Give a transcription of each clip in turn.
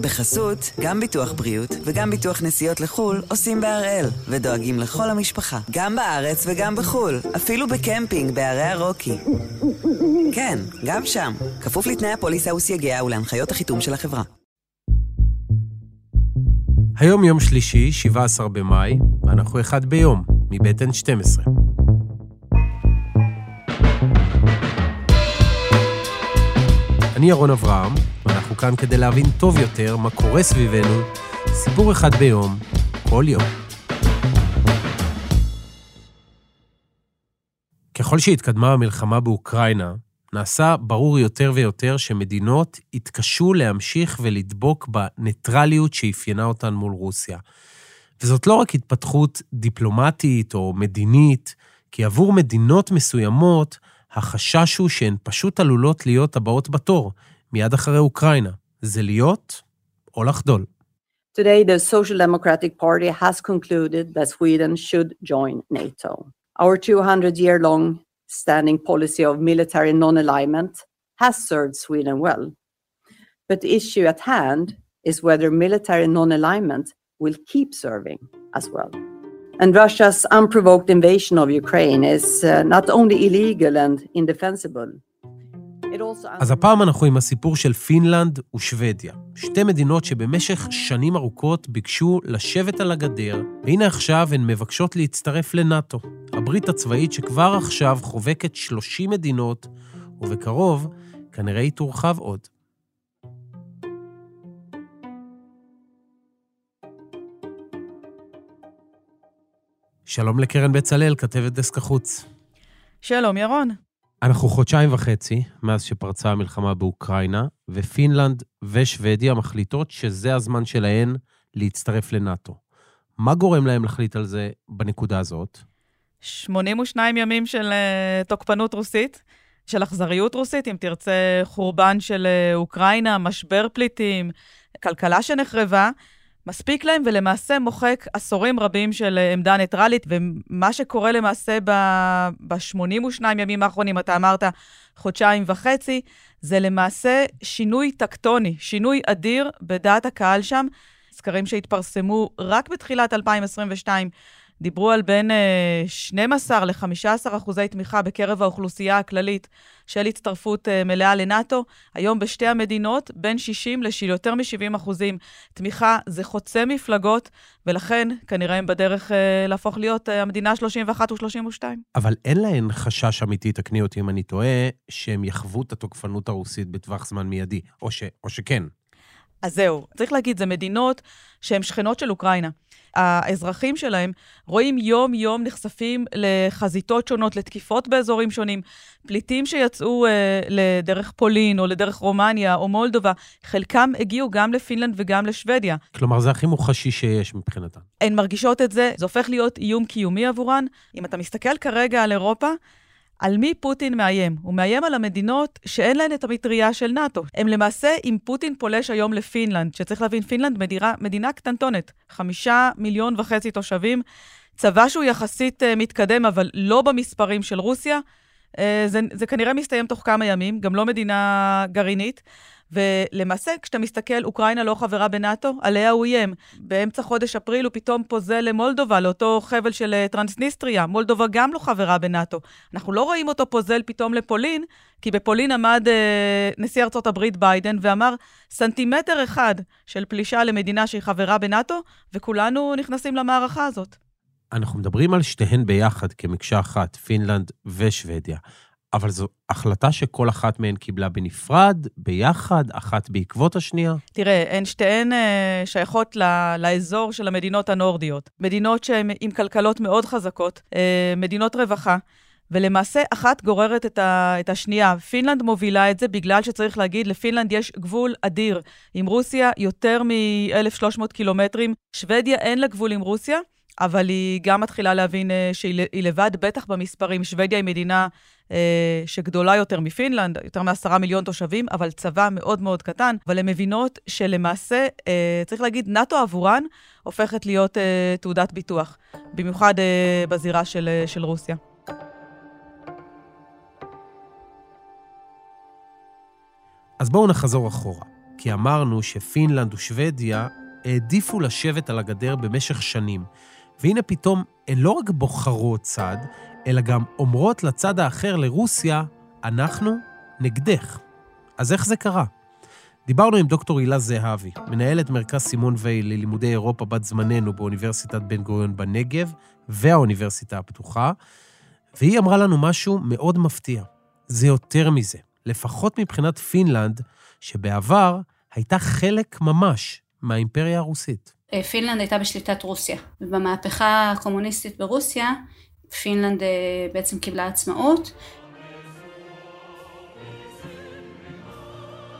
בחסות, גם ביטוח בריאות וגם ביטוח נסיעות לחו"ל עושים בהראל, ודואגים לכל המשפחה, גם בארץ וגם בחו"ל, אפילו בקמפינג בערי הרוקי. כן, גם שם, כפוף לתנאי הפוליסה וסייגיה ולהנחיות החיתום של החברה. היום יום שלישי, 17 במאי, ואנחנו אחד ביום, מבית N12. אני ירון אברהם, כאן כדי להבין טוב יותר מה קורה סביבנו, סיפור אחד ביום, כל יום. ככל שהתקדמה המלחמה באוקראינה, נעשה ברור יותר ויותר שמדינות יתקשו להמשיך ולדבוק בניטרליות שאפיינה אותן מול רוסיה. וזאת לא רק התפתחות דיפלומטית או מדינית, כי עבור מדינות מסוימות, החשש הוא שהן פשוט עלולות להיות הבאות בתור, מיד אחרי אוקראינה. זה להיות או לחדול. Today, the Social Democratic Party has concluded that Sweden should join NATO. Our 200 year long standing policy of military non alignment has served Sweden well. But the issue at hand is whether military non alignment will keep serving as well. And Russia's unprovoked invasion of Ukraine is uh, not only illegal and indefensible. also אז הפעם אנחנו עם הסיפור של פינלנד ושוודיה. שתי מדינות שבמשך שנים ארוכות ביקשו לשבת על הגדר, והנה עכשיו הן מבקשות להצטרף לנאט"ו, הברית הצבאית שכבר עכשיו חובקת 30 מדינות, ובקרוב כנראה היא תורחב עוד. שלום לקרן בצלאל, כתבת דסק החוץ. שלום, ירון. אנחנו חודשיים וחצי מאז שפרצה המלחמה באוקראינה, ופינלנד ושוודיה מחליטות שזה הזמן שלהן להצטרף לנאט"ו. מה גורם להם להחליט על זה בנקודה הזאת? 82 ימים של uh, תוקפנות רוסית, של אכזריות רוסית, אם תרצה, חורבן של uh, אוקראינה, משבר פליטים, כלכלה שנחרבה. מספיק להם ולמעשה מוחק עשורים רבים של אה, עמדה ניטרלית, ומה שקורה למעשה ב-82 ימים האחרונים, אתה אמרת חודשיים וחצי, זה למעשה שינוי טקטוני, שינוי אדיר בדעת הקהל שם. סקרים שהתפרסמו רק בתחילת 2022 דיברו על בין 12 אה, ל-15 אחוזי תמיכה בקרב האוכלוסייה הכללית של הצטרפות אה, מלאה לנאט"ו. היום בשתי המדינות, בין 60 ליותר מ-70 אחוזים תמיכה זה חוצה מפלגות, ולכן כנראה הם בדרך אה, להפוך להיות המדינה ה-31 ו-32. אבל אין להן חשש אמיתי, תקני אותי אם אני טועה, שהם יחוו את התוקפנות הרוסית בטווח זמן מיידי, או, ש, או שכן. אז זהו, צריך להגיד, זה מדינות שהן שכנות של אוקראינה. האזרחים שלהם רואים יום-יום נחשפים לחזיתות שונות, לתקיפות באזורים שונים. פליטים שיצאו אה, לדרך פולין או לדרך רומניה או מולדובה, חלקם הגיעו גם לפינלנד וגם לשוודיה. כלומר, זה הכי מוחשי שיש מבחינתן. הן מרגישות את זה, זה הופך להיות איום קיומי עבורן. אם אתה מסתכל כרגע על אירופה, על מי פוטין מאיים? הוא מאיים על המדינות שאין להן את המטריה של נאט"ו. הם למעשה, אם פוטין פולש היום לפינלנד, שצריך להבין, פינלנד מדירה, מדינה קטנטונת, חמישה מיליון וחצי תושבים, צבא שהוא יחסית אה, מתקדם, אבל לא במספרים של רוסיה, אה, זה, זה כנראה מסתיים תוך כמה ימים, גם לא מדינה גרעינית. ולמעשה, כשאתה מסתכל, אוקראינה לא חברה בנאט"ו, עליה הוא איים. באמצע חודש אפריל הוא פתאום פוזל למולדובה, לאותו חבל של אה, טרנסניסטריה. מולדובה גם לא חברה בנאט"ו. אנחנו לא רואים אותו פוזל פתאום לפולין, כי בפולין עמד אה, נשיא ארצות הברית ביידן ואמר, סנטימטר אחד של פלישה למדינה שהיא חברה בנאט"ו, וכולנו נכנסים למערכה הזאת. אנחנו מדברים על שתיהן ביחד כמקשה אחת, פינלנד ושוודיה. אבל זו החלטה שכל אחת מהן קיבלה בנפרד, ביחד, אחת בעקבות השנייה? תראה, הן שתיהן אה, שייכות ל, לאזור של המדינות הנורדיות. מדינות שהן עם כלכלות מאוד חזקות, אה, מדינות רווחה. ולמעשה אחת גוררת את, ה, את השנייה. פינלנד מובילה את זה בגלל שצריך להגיד, לפינלנד יש גבול אדיר עם רוסיה, יותר מ-1,300 קילומטרים. שוודיה אין לה גבול עם רוסיה, אבל היא גם מתחילה להבין uh, שהיא לבד, בטח במספרים. שוודיה היא מדינה שגדולה יותר מפינלנד, יותר מעשרה מיליון תושבים, אבל צבא מאוד מאוד קטן. אבל הן מבינות שלמעשה, uh, צריך להגיד, נאט"ו עבורן הופכת להיות uh, תעודת ביטוח, במיוחד בזירה של, של רוסיה. אז בואו נחזור אחורה. כי אמרנו שפינלנד ושוודיה העדיפו לשבת על הגדר במשך שנים. והנה פתאום הן לא רק בוחרות צד, אלא גם אומרות לצד האחר, לרוסיה, אנחנו נגדך. אז איך זה קרה? דיברנו עם דוקטור הילה זהבי, מנהלת מרכז סימון וייל ללימודי אירופה בת זמננו באוניברסיטת בן גוריון בנגב והאוניברסיטה הפתוחה, והיא אמרה לנו משהו מאוד מפתיע. זה יותר מזה, לפחות מבחינת פינלנד, שבעבר הייתה חלק ממש מהאימפריה הרוסית. אה, פינלנד הייתה בשליטת רוסיה, ובמהפכה הקומוניסטית ברוסיה, פינלנד אה, בעצם קיבלה עצמאות,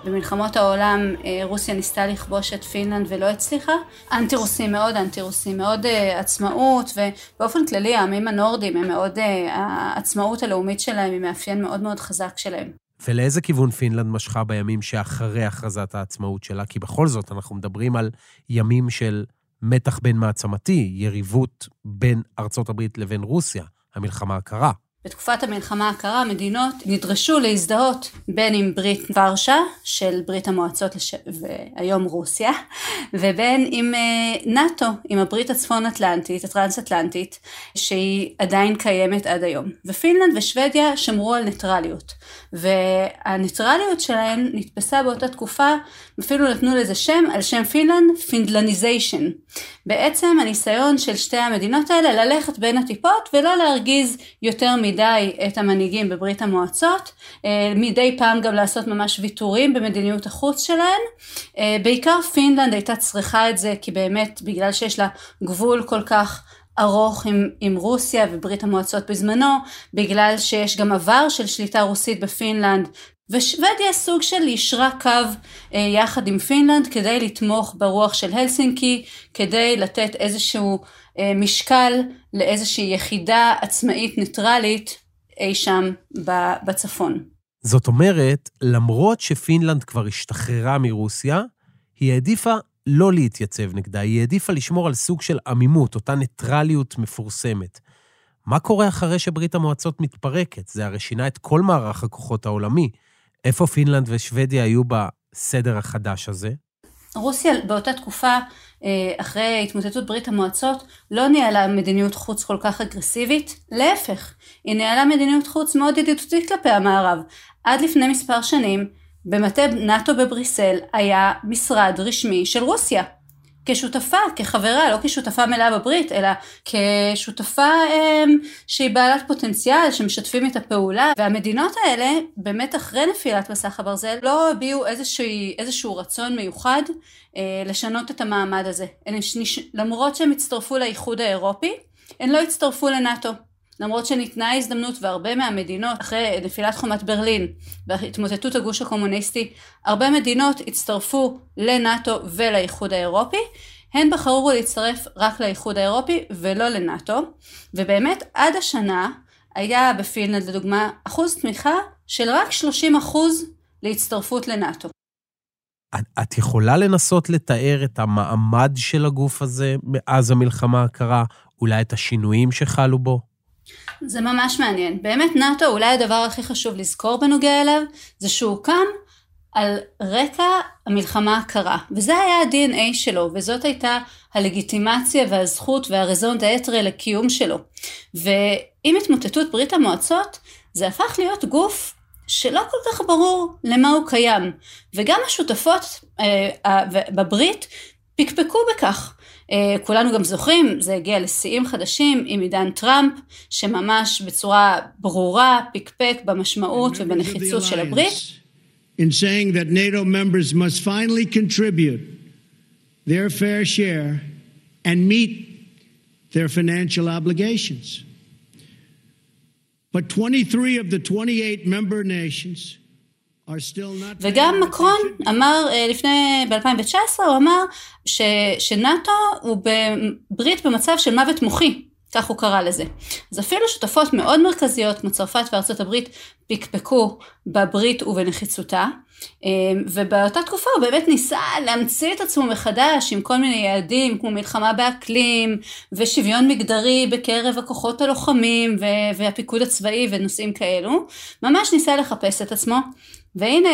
במלחמות העולם אה, רוסיה ניסתה לכבוש את פינלנד ולא הצליחה. אנטי רוסים מאוד, אנטי רוסים מאוד uh, עצמאות ובאופן כללי העמים הנורדים הם מאוד, העצמאות הלאומית שלהם היא מאפיין מאוד מאוד חזק שלהם. ולאיזה כיוון פינלנד משכה בימים שאחרי הכרזת העצמאות שלה? כי בכל זאת אנחנו מדברים על ימים של מתח בין מעצמתי, יריבות בין ארצות הברית לבין רוסיה, המלחמה הקרה. בתקופת המלחמה הקרה המדינות נדרשו להזדהות בין עם ברית ורשה של ברית המועצות לש... והיום רוסיה ובין עם אה, נאט"ו, עם הברית הצפון אטלנטית, הטרנס אטלנטית שהיא עדיין קיימת עד היום ופינלנד ושוודיה שמרו על ניטרליות והניטרליות שלהן נתפסה באותה תקופה אפילו נתנו לזה שם על שם פינלנד Finlandization בעצם הניסיון של שתי המדינות האלה ללכת בין הטיפות ולא להרגיז יותר מדי את המנהיגים בברית המועצות, אה, מדי פעם גם לעשות ממש ויתורים במדיניות החוץ שלהן. אה, בעיקר פינלנד הייתה צריכה את זה כי באמת בגלל שיש לה גבול כל כך ארוך עם, עם רוסיה וברית המועצות בזמנו, בגלל שיש גם עבר של שליטה רוסית בפינלנד ושוודיה סוג של יישרה קו אה, יחד עם פינלנד כדי לתמוך ברוח של הלסינקי, כדי לתת איזשהו אה, משקל לאיזושהי יחידה עצמאית ניטרלית אי שם בצפון. זאת אומרת, למרות שפינלנד כבר השתחררה מרוסיה, היא העדיפה לא להתייצב נגדה, היא העדיפה לשמור על סוג של עמימות, אותה ניטרליות מפורסמת. מה קורה אחרי שברית המועצות מתפרקת? זה הרי שינה את כל מערך הכוחות העולמי. איפה פינלנד ושוודיה היו בסדר החדש הזה? רוסיה באותה תקופה, אה, אחרי התמוטטות ברית המועצות, לא ניהלה מדיניות חוץ כל כך אגרסיבית, להפך, היא ניהלה מדיניות חוץ מאוד ידידותית כלפי המערב. עד לפני מספר שנים, במטה נאט"ו בבריסל היה משרד רשמי של רוסיה. כשותפה, כחברה, לא כשותפה מלאה בברית, אלא כשותפה אמ, שהיא בעלת פוטנציאל, שמשתפים את הפעולה, והמדינות האלה, באמת אחרי נפילת מסך הברזל, לא הביעו איזשהו, איזשהו רצון מיוחד אה, לשנות את המעמד הזה. הן, למרות שהם הצטרפו לאיחוד האירופי, הן לא הצטרפו לנאט"ו. למרות שניתנה הזדמנות והרבה מהמדינות, אחרי נפילת חומת ברלין והתמוטטות הגוש הקומוניסטי, הרבה מדינות הצטרפו לנאט"ו ולאיחוד האירופי, הן בחרו להצטרף רק לאיחוד האירופי ולא לנאט"ו, ובאמת עד השנה היה בפינלנד לדוגמה אחוז תמיכה של רק 30 אחוז להצטרפות לנאט"ו. את, יכולה לנסות לתאר את המעמד של הגוף הזה מאז המלחמה הקרה, אולי את השינויים שחלו בו? זה ממש מעניין. באמת נאט"ו, אולי הדבר הכי חשוב לזכור בנוגע אליו, זה שהוא קם על רקע המלחמה הקרה, וזה היה ה-DNA שלו, וזאת הייתה הלגיטימציה והזכות והרזון דאטרה לקיום שלו. ועם התמוטטות ברית המועצות, זה הפך להיות גוף שלא כל כך ברור למה הוא קיים, וגם השותפות אה, בברית פקפקו בכך. אה, כולנו גם זוכרים, זה הגיע לשיאים חדשים עם עידן טראמפ, שממש בצורה ברורה פקפק במשמעות ובנחיצות של הברית. In saying that NATO members must finally contribute their fair share and meet their financial obligations. But 23 of the 28 member nations וגם מקרון אמר אה, לפני, ב-2019, הוא אמר ש, שנאט"ו הוא בברית במצב של מוות מוחי, כך הוא קרא לזה. אז אפילו שותפות מאוד מרכזיות כמו צרפת וארצות הברית פקפקו בברית ובנחיצותה, אה, ובאותה תקופה הוא באמת ניסה להמציא את עצמו מחדש עם כל מיני יעדים כמו מלחמה באקלים ושוויון מגדרי בקרב הכוחות הלוחמים והפיקוד הצבאי ונושאים כאלו, ממש ניסה לחפש את עצמו. והנה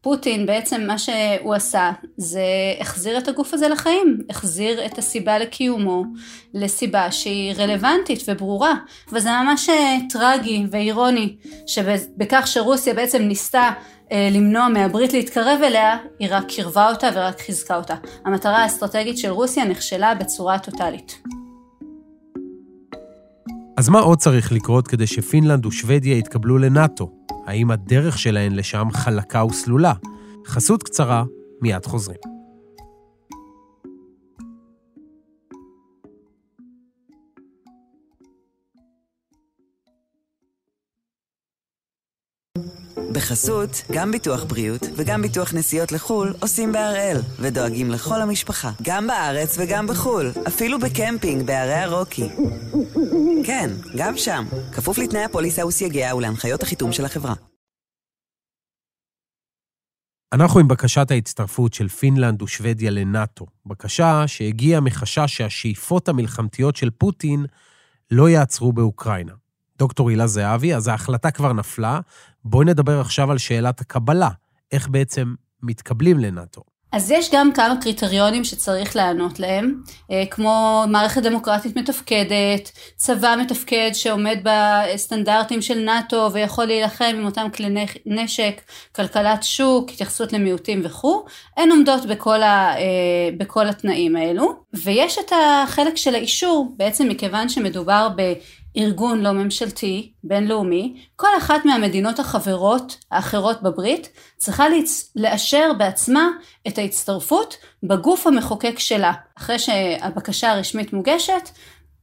פוטין בעצם מה שהוא עשה זה החזיר את הגוף הזה לחיים, החזיר את הסיבה לקיומו לסיבה שהיא רלוונטית וברורה, וזה ממש אה, טרגי ואירוני שבכך שרוסיה בעצם ניסתה אה, למנוע מהברית להתקרב אליה, היא רק קירבה אותה ורק חיזקה אותה. המטרה האסטרטגית של רוסיה נכשלה בצורה טוטאלית. אז מה עוד צריך לקרות כדי שפינלנד ושוודיה יתקבלו לנאט"ו? האם הדרך שלהן לשם חלקה וסלולה? חסות קצרה, מיד חוזרים. בחסות, גם ביטוח בריאות וגם ביטוח נסיעות לחו"ל עושים בהראל, ודואגים לכל המשפחה, גם בארץ וגם בחו"ל, אפילו בקמפינג בערי הרוקי. כן, גם שם, כפוף לתנאי הפוליסה וסייגיה ולהנחיות החיתום של החברה. אנחנו עם בקשת ההצטרפות של פינלנד ושוודיה לנאט"ו, בקשה שהגיעה מחשש שהשאיפות המלחמתיות של פוטין לא יעצרו באוקראינה. דוקטור הילה זהבי, אז ההחלטה כבר נפלה. בואי נדבר עכשיו על שאלת הקבלה, איך בעצם מתקבלים לנאט"ו. אז יש גם כמה קריטריונים שצריך לענות להם, אה, כמו מערכת דמוקרטית מתפקדת, צבא מתפקד שעומד בסטנדרטים של נאט"ו ויכול להילחם עם אותם כלי נשק, כלכלת שוק, התייחסות למיעוטים וכו', הן עומדות בכל, ה, אה, בכל התנאים האלו. ויש את החלק של האישור, בעצם מכיוון שמדובר ב... ארגון לא ממשלתי, בינלאומי, כל אחת מהמדינות החברות האחרות בברית צריכה לאשר בעצמה את ההצטרפות בגוף המחוקק שלה. אחרי שהבקשה הרשמית מוגשת,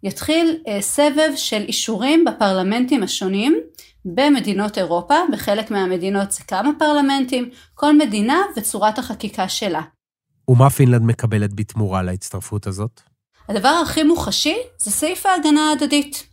יתחיל אה, סבב של אישורים בפרלמנטים השונים במדינות אירופה, בחלק מהמדינות זה כמה פרלמנטים, כל מדינה וצורת החקיקה שלה. ומה פינלנד מקבלת בתמורה להצטרפות הזאת? הדבר הכי מוחשי זה סעיף ההגנה ההדדית.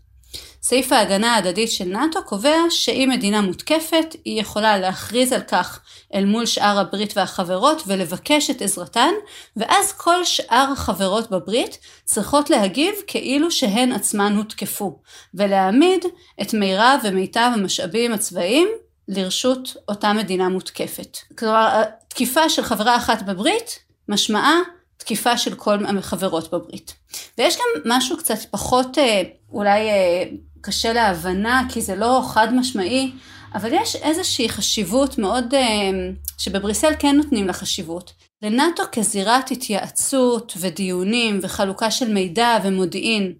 סעיף ההגנה ההדדית של נאט"ו קובע שאם מדינה מותקפת, היא יכולה להכריז על כך אל מול שאר הברית והחברות ולבקש את עזרתן, ואז כל שאר החברות בברית צריכות להגיב כאילו שהן עצמן הותקפו, ולהעמיד את מירב ומיטב המשאבים הצבאיים לרשות אותה מדינה מותקפת. כלומר, תקיפה של חברה אחת בברית משמעה תקיפה של כל החברות בברית. ויש גם משהו קצת פחות אה, אולי אה, קשה להבנה כי זה לא חד משמעי, אבל יש איזושהי חשיבות מאוד, אה, שבבריסל כן נותנים לה חשיבות. לנאט"ו כזירת התייעצות ודיונים וחלוקה של מידע ומודיעין.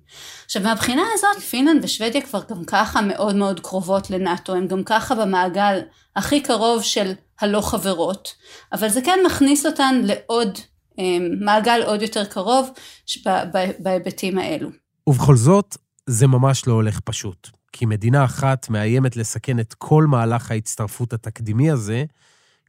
עכשיו מהבחינה הזאת פינלנד ושוודיה כבר גם ככה מאוד מאוד קרובות לנאט"ו, הם גם ככה במעגל הכי קרוב של הלא חברות, אבל זה כן מכניס אותן לעוד אה, מעגל עוד יותר קרוב בהיבטים האלו. ובכל זאת, זה ממש לא הולך פשוט, כי מדינה אחת מאיימת לסכן את כל מהלך ההצטרפות התקדימי הזה.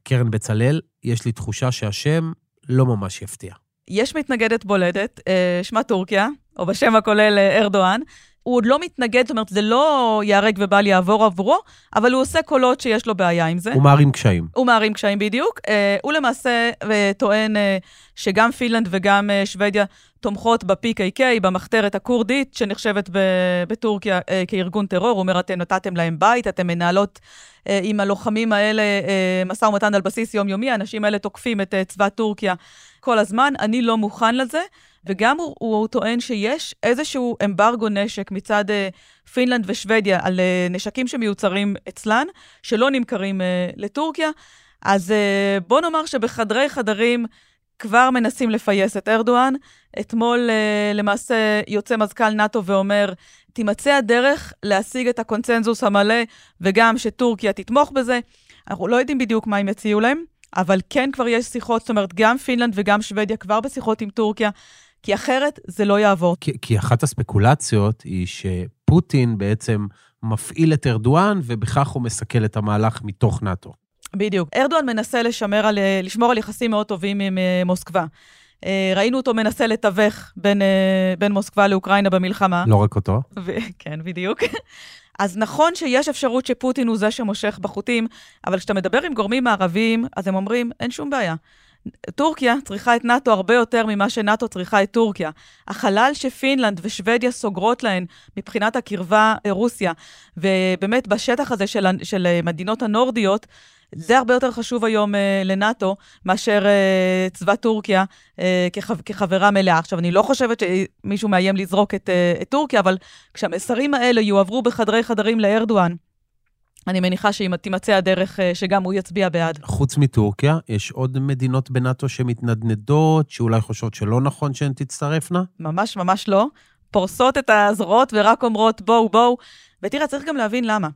קרן בצלאל, יש לי תחושה שהשם לא ממש יפתיע. יש מתנגדת בולדת, אה, שמה טורקיה, או בשם הכולל אה, ארדואן. הוא עוד לא מתנגד, זאת אומרת, זה לא ייהרג ובל יעבור עבורו, אבל הוא עושה קולות שיש לו בעיה עם זה. הוא מערים קשיים. הוא מערים קשיים בדיוק. הוא למעשה טוען שגם פינלנד וגם שוודיה תומכות ב-PKK, במחתרת הכורדית, שנחשבת בטורקיה אה, כארגון טרור. הוא אומר, אתם נתתם להם בית, אתם מנהלות אה, עם הלוחמים האלה אה, משא ומתן על בסיס יומיומי, האנשים האלה תוקפים את צבא טורקיה כל הזמן, אני לא מוכן לזה. וגם הוא, הוא טוען שיש איזשהו אמברגו נשק מצד פינלנד ושוודיה על נשקים שמיוצרים אצלן, שלא נמכרים לטורקיה. אז בוא נאמר שבחדרי חדרים כבר מנסים לפייס את ארדואן. אתמול אה, למעשה יוצא מזכ"ל נאט"ו ואומר, תימצא הדרך להשיג את הקונצנזוס המלא, וגם שטורקיה תתמוך בזה. אנחנו לא יודעים בדיוק מה הם יציעו להם, אבל כן כבר יש שיחות, זאת אומרת, גם פינלנד וגם שוודיה כבר בשיחות עם טורקיה, כי אחרת זה לא יעבור. כי, כי אחת הספקולציות היא שפוטין בעצם מפעיל את ארדואן, ובכך הוא מסכל את המהלך מתוך נאט"ו. בדיוק. ארדואן מנסה לשמר על, לשמור על יחסים מאוד טובים עם אה, מוסקבה. אה, ראינו אותו מנסה לתווך בין, אה, בין מוסקבה לאוקראינה במלחמה. לא רק אותו. ו- כן, בדיוק. אז נכון שיש אפשרות שפוטין הוא זה שמושך בחוטים, אבל כשאתה מדבר עם גורמים מערביים, אז הם אומרים, אין שום בעיה. טורקיה צריכה את נאט"ו הרבה יותר ממה שנאט"ו צריכה את טורקיה. החלל שפינלנד ושוודיה סוגרות להן מבחינת הקרבה לרוסיה, ובאמת בשטח הזה של, של מדינות הנורדיות, זה הרבה יותר חשוב היום uh, לנאט"ו מאשר uh, צבא טורקיה uh, כחב, כחברה מלאה. עכשיו, אני לא חושבת שמישהו מאיים לזרוק את, uh, את טורקיה, אבל כשהמסרים האלה יועברו בחדרי חדרים לארדואן, אני מניחה שאם תימצא הדרך שגם הוא יצביע בעד. חוץ מטורקיה, יש עוד מדינות בנאט"ו שמתנדנדות, שאולי חושבות שלא נכון שהן תצטרפנה? ממש ממש לא. פורסות את הזרועות ורק אומרות בואו, בואו. ותראה, צריך גם להבין למה.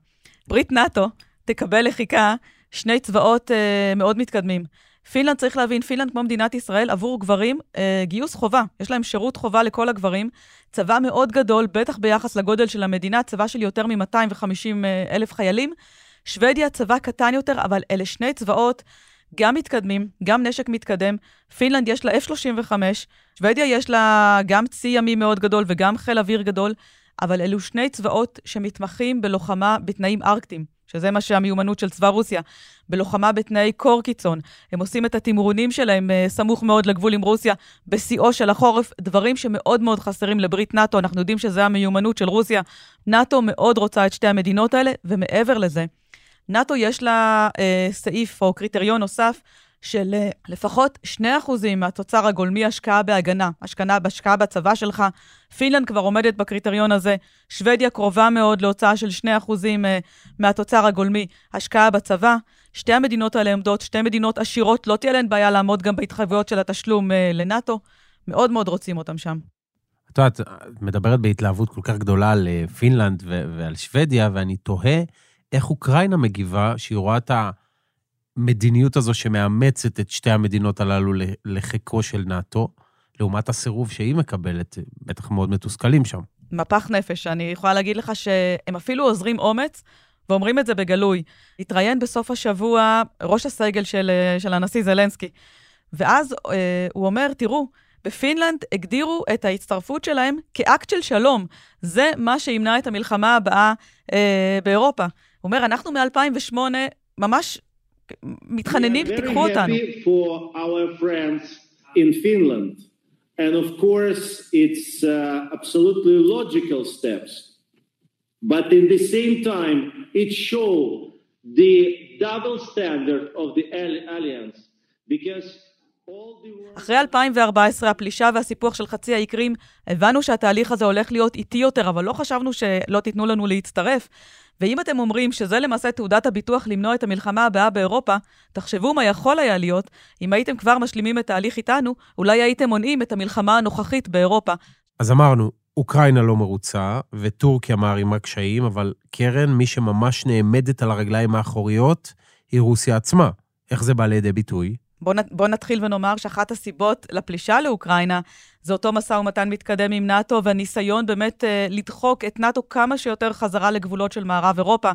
ברית נאט"ו תקבל לחיקה שני צבאות אה, מאוד מתקדמים. פינלנד, צריך להבין, פינלנד כמו מדינת ישראל, עבור גברים, אה, גיוס חובה. יש להם שירות חובה לכל הגברים. צבא מאוד גדול, בטח ביחס לגודל של המדינה, צבא של יותר מ-250 אה, אלף חיילים. שוודיה, צבא קטן יותר, אבל אלה שני צבאות גם מתקדמים, גם נשק מתקדם. פינלנד יש לה F-35, שוודיה יש לה גם צי ימי מאוד גדול וגם חיל אוויר גדול, אבל אלו שני צבאות שמתמחים בלוחמה בתנאים ארקטיים. שזה מה שהמיומנות של צבא רוסיה, בלוחמה בתנאי קור קיצון. הם עושים את התמרונים שלהם uh, סמוך מאוד לגבול עם רוסיה, בשיאו של החורף, דברים שמאוד מאוד חסרים לברית נאט"ו, אנחנו יודעים שזה המיומנות של רוסיה. נאט"ו מאוד רוצה את שתי המדינות האלה, ומעבר לזה, נאט"ו יש לה uh, סעיף או קריטריון נוסף, של אה, לפחות 2% מהתוצר הגולמי השקעה בהגנה, השקעה בצבא שלך. פינלנד כבר עומדת בקריטריון הזה, שוודיה קרובה מאוד להוצאה של 2% אה, מהתוצר הגולמי השקעה בצבא. שתי המדינות האלה עומדות, שתי מדינות עשירות, לא תהיה להן בעיה לעמוד גם בהתחייבויות של התשלום אה, לנאט"ו. מאוד מאוד רוצים אותם שם. את יודעת, את מדברת בהתלהבות כל כך גדולה על פינלנד ועל שוודיה, ואני תוהה איך אוקראינה מגיבה שהיא רואה את ה... המדיניות הזו שמאמצת את שתי המדינות הללו לחיקו של נאט"ו, לעומת הסירוב שהיא מקבלת, בטח מאוד מתוסכלים שם. מפח נפש. אני יכולה להגיד לך שהם אפילו עוזרים אומץ, ואומרים את זה בגלוי. התראיין בסוף השבוע ראש הסגל של, של הנשיא זלנסקי, ואז אה, הוא אומר, תראו, בפינלנד הגדירו את ההצטרפות שלהם כאקט של שלום. זה מה שימנע את המלחמה הבאה אה, באירופה. הוא אומר, אנחנו מ-2008 ממש מתחננים, תיקחו אותנו. And of course, it's uh, absolutely logical steps. But in the same time, it shows the double standard of the alliance because אחרי 2014, הפלישה והסיפוח של חצי האי קרים, הבנו שהתהליך הזה הולך להיות איטי יותר, אבל לא חשבנו שלא תיתנו לנו להצטרף. ואם אתם אומרים שזה למעשה תעודת הביטוח למנוע את המלחמה הבאה באירופה, תחשבו מה יכול היה להיות אם הייתם כבר משלימים את ההליך איתנו, אולי הייתם מונעים את המלחמה הנוכחית באירופה. אז אמרנו, אוקראינה לא מרוצה, וטורקיה מערימה קשיים, אבל קרן, מי שממש נעמדת על הרגליים האחוריות, היא רוסיה עצמה. איך זה בא לידי ביטוי? בואו בוא נתחיל ונאמר שאחת הסיבות לפלישה לאוקראינה זה אותו משא ומתן מתקדם עם נאט"ו, והניסיון באמת אה, לדחוק את נאט"ו כמה שיותר חזרה לגבולות של מערב אירופה.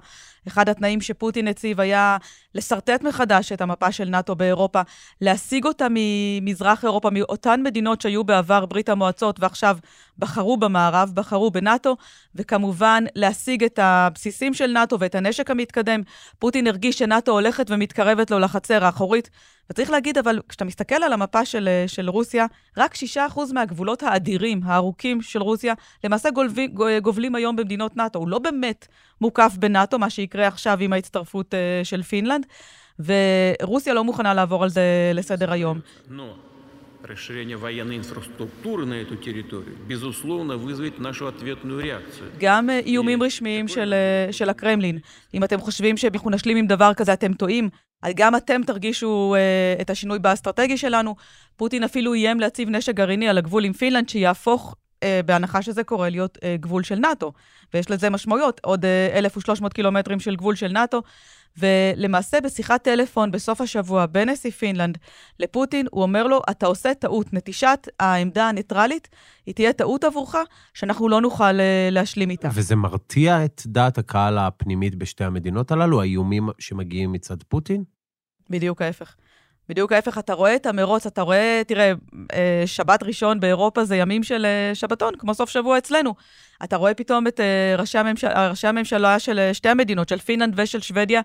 אחד התנאים שפוטין הציב היה לשרטט מחדש את המפה של נאט"ו באירופה, להשיג אותה ממזרח אירופה, מאותן מדינות שהיו בעבר ברית המועצות ועכשיו בחרו במערב, בחרו בנאט"ו, וכמובן להשיג את הבסיסים של נאט"ו ואת הנשק המתקדם. פוטין הרגיש שנאט"ו הולכת ומתקרבת לו לחצר האחורית. וצריך להגיד, אבל כשאתה מסתכל על המפה של, אה, של רוסיה, רק 6% מהגבולות האדירים, הארוכים של רוסיה, למעשה גולבים, גובלים היום במדינות נאט"ו. הוא לא באמת מוקף בנאט"ו, מה שיקרה עכשיו עם ההצטרפות uh, של פינלנד, ורוסיה לא מוכנה לעבור על זה לסדר היום. расширение военной инфраструктуры на эту территорию, безусловно, вызовет нашу ответную реакцию. גם איומים רשמיים של, של הקרמלין. אם אתם חושבים שאנחנו נשלים עם דבר כזה, אתם טועים. גם אתם תרגישו אה, את השינוי באסטרטגיה שלנו. פוטין אפילו איים להציב נשק גרעיני על הגבול עם פינלנד, שיהפוך, אה, בהנחה שזה קורה, להיות אה, גבול של נאט"ו. ויש לזה משמעויות, עוד אה, 1,300 קילומטרים של גבול של נאט"ו. ולמעשה בשיחת טלפון בסוף השבוע בין נשיא פינלנד לפוטין, הוא אומר לו, אתה עושה טעות, נטישת העמדה הניטרלית, היא תהיה טעות עבורך, שאנחנו לא נוכל להשלים איתה. וזה מרתיע את דעת הקהל הפנימית בשתי המדינות הללו, האיומים שמגיעים מצד פוטין? בדיוק ההפך. בדיוק ההפך, אתה רואה את המרוץ, אתה רואה, תראה, אה, שבת ראשון באירופה זה ימים של אה, שבתון, כמו סוף שבוע אצלנו. אתה רואה פתאום את אה, ראשי, הממשל, ראשי הממשלה של שתי המדינות, של פינלנד ושל שוודיה,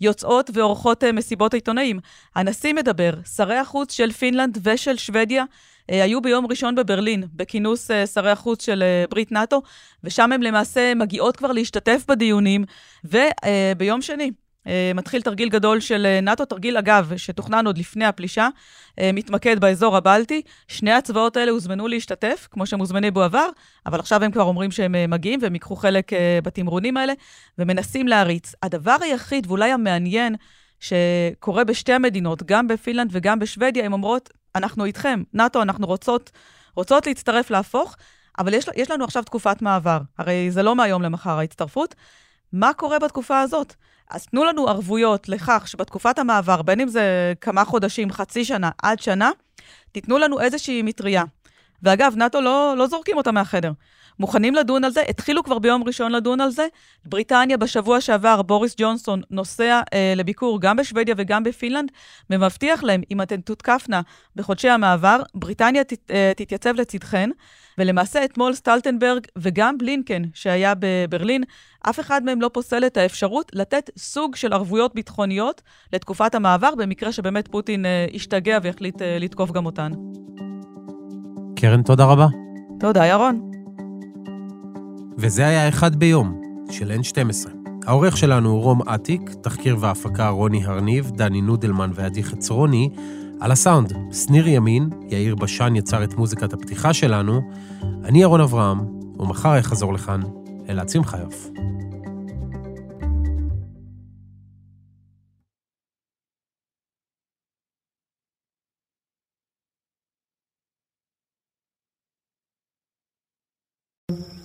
יוצאות ועורכות מסיבות עיתונאים. הנשיא מדבר, שרי החוץ של פינלנד ושל שוודיה היו ביום ראשון בברלין, בכינוס שרי החוץ של ברית נאט"ו, ושם הן למעשה מגיעות כבר להשתתף בדיונים, וביום שני, מתחיל תרגיל גדול של אה, נאט"ו, תרגיל אגב, שתוכנן עוד לפני הפלישה, אה, מתמקד באזור הבלטי. שני הצבאות האלה הוזמנו להשתתף, כמו שהם הוזמנו בעבר, אבל עכשיו הם כבר אומרים שהם מגיעים והם ייקחו חלק בתמרונים האלה, ומנסים להריץ. הדבר היחיד, ואולי המעניין, שקורה בשתי המדינות, גם בפינלנד וגם בשוודיה, הן אומרות, אנחנו איתכם, נאט"ו, אנחנו רוצות, רוצות להצטרף, להפוך, אבל יש, יש לנו עכשיו תקופת מעבר. הרי זה לא מהיום למחר ההצטרפות. מה קורה בתקופה הזאת? אז תנו לנו ערבויות לכך שבתקופת המעבר, בין אם זה כמה חודשים, חצי שנה, עד שנה, תיתנו לנו איזושהי מטריה. ואגב, נאט"ו לא, לא זורקים אותה מהחדר. מוכנים לדון על זה, התחילו כבר ביום ראשון לדון על זה. בריטניה בשבוע שעבר, בוריס ג'ונסון נוסע אה, לביקור גם בשוודיה וגם בפינלנד, ומבטיח להם, אם אתן תותקפנה בחודשי המעבר, בריטניה ת, אה, תתייצב לצדכן. ולמעשה אתמול סטלטנברג וגם בלינקן, שהיה בברלין, אף אחד מהם לא פוסל את האפשרות לתת סוג של ערבויות ביטחוניות לתקופת המעבר, במקרה שבאמת פוטין אה, ישתגע ויחליט אה, לתקוף גם אותן. קרן, תודה רבה. תודה, ירון. וזה היה אחד ביום, של N12. העורך שלנו הוא רום אטיק, תחקיר והפקה רוני הרניב, דני נודלמן ועדי חצרוני, על הסאונד, שניר ימין, יאיר בשן יצר את מוזיקת הפתיחה שלנו, אני ירון אברהם, ומחר אחזור לכאן, אלעד שמחיוף.